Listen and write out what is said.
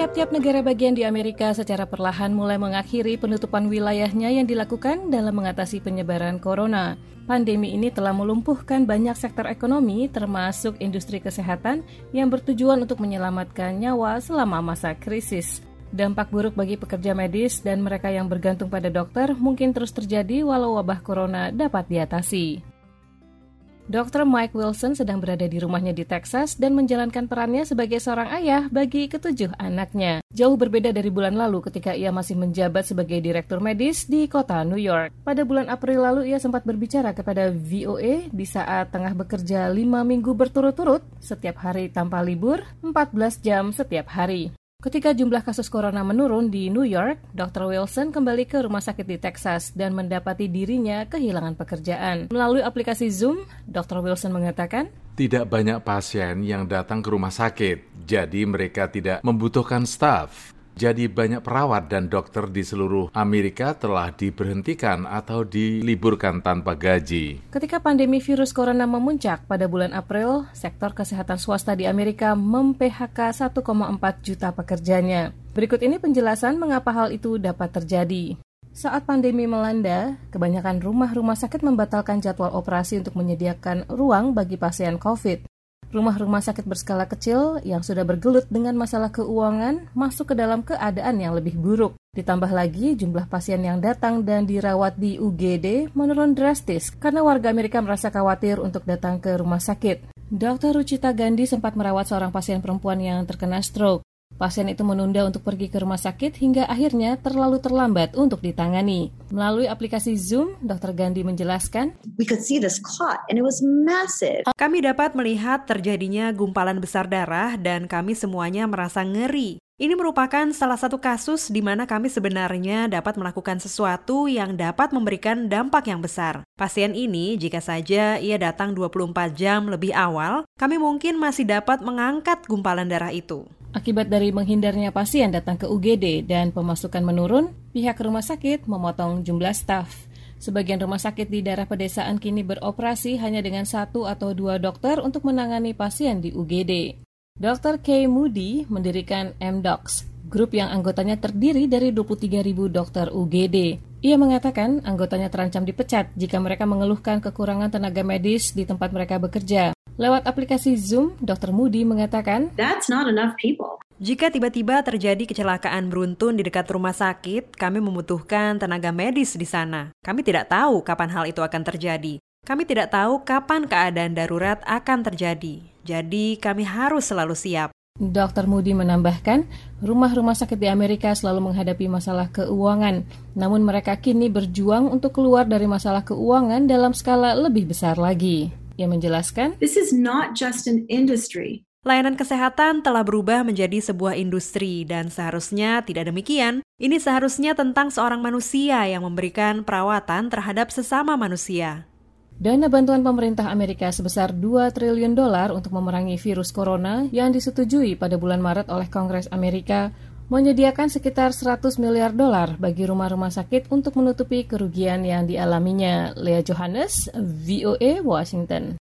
Tiap-tiap negara bagian di Amerika secara perlahan mulai mengakhiri penutupan wilayahnya yang dilakukan dalam mengatasi penyebaran corona. Pandemi ini telah melumpuhkan banyak sektor ekonomi, termasuk industri kesehatan, yang bertujuan untuk menyelamatkan nyawa selama masa krisis. Dampak buruk bagi pekerja medis dan mereka yang bergantung pada dokter mungkin terus terjadi walau wabah corona dapat diatasi. Dr. Mike Wilson sedang berada di rumahnya di Texas dan menjalankan perannya sebagai seorang ayah bagi ketujuh anaknya. Jauh berbeda dari bulan lalu ketika ia masih menjabat sebagai direktur medis di kota New York. Pada bulan April lalu ia sempat berbicara kepada VOA di saat tengah bekerja lima minggu berturut-turut setiap hari tanpa libur, 14 jam setiap hari. Ketika jumlah kasus corona menurun di New York, Dr. Wilson kembali ke rumah sakit di Texas dan mendapati dirinya kehilangan pekerjaan. Melalui aplikasi Zoom, Dr. Wilson mengatakan, Tidak banyak pasien yang datang ke rumah sakit, jadi mereka tidak membutuhkan staf. Jadi banyak perawat dan dokter di seluruh Amerika telah diberhentikan atau diliburkan tanpa gaji. Ketika pandemi virus corona memuncak pada bulan April, sektor kesehatan swasta di Amerika mem-PHK 1,4 juta pekerjanya. Berikut ini penjelasan mengapa hal itu dapat terjadi. Saat pandemi melanda, kebanyakan rumah-rumah sakit membatalkan jadwal operasi untuk menyediakan ruang bagi pasien COVID rumah-rumah sakit berskala kecil yang sudah bergelut dengan masalah keuangan masuk ke dalam keadaan yang lebih buruk. Ditambah lagi jumlah pasien yang datang dan dirawat di UGD menurun drastis karena warga Amerika merasa khawatir untuk datang ke rumah sakit. Dr. Rucita Gandhi sempat merawat seorang pasien perempuan yang terkena stroke. Pasien itu menunda untuk pergi ke rumah sakit hingga akhirnya terlalu terlambat untuk ditangani. Melalui aplikasi Zoom, Dr. Gandhi menjelaskan, We could see this clot and it was massive. Kami dapat melihat terjadinya gumpalan besar darah dan kami semuanya merasa ngeri. Ini merupakan salah satu kasus di mana kami sebenarnya dapat melakukan sesuatu yang dapat memberikan dampak yang besar. Pasien ini, jika saja ia datang 24 jam lebih awal, kami mungkin masih dapat mengangkat gumpalan darah itu. Akibat dari menghindarnya pasien datang ke UGD dan pemasukan menurun, pihak rumah sakit memotong jumlah staf. Sebagian rumah sakit di daerah pedesaan kini beroperasi hanya dengan satu atau dua dokter untuk menangani pasien di UGD. Dr. K. Moody mendirikan MDocs, grup yang anggotanya terdiri dari 23.000 dokter UGD. Ia mengatakan anggotanya terancam dipecat jika mereka mengeluhkan kekurangan tenaga medis di tempat mereka bekerja. Lewat aplikasi Zoom, Dr. Moody mengatakan, That's not enough people. Jika tiba-tiba terjadi kecelakaan beruntun di dekat rumah sakit, kami membutuhkan tenaga medis di sana. Kami tidak tahu kapan hal itu akan terjadi. Kami tidak tahu kapan keadaan darurat akan terjadi. Jadi, kami harus selalu siap. Dr. Moody menambahkan, rumah-rumah sakit di Amerika selalu menghadapi masalah keuangan, namun mereka kini berjuang untuk keluar dari masalah keuangan dalam skala lebih besar lagi. Ia menjelaskan, This is not just an industry. Layanan kesehatan telah berubah menjadi sebuah industri dan seharusnya tidak demikian. Ini seharusnya tentang seorang manusia yang memberikan perawatan terhadap sesama manusia. Dana bantuan pemerintah Amerika sebesar 2 triliun dolar untuk memerangi virus corona yang disetujui pada bulan Maret oleh Kongres Amerika menyediakan sekitar 100 miliar dolar bagi rumah-rumah sakit untuk menutupi kerugian yang dialaminya. Lea Johannes, VOA, Washington.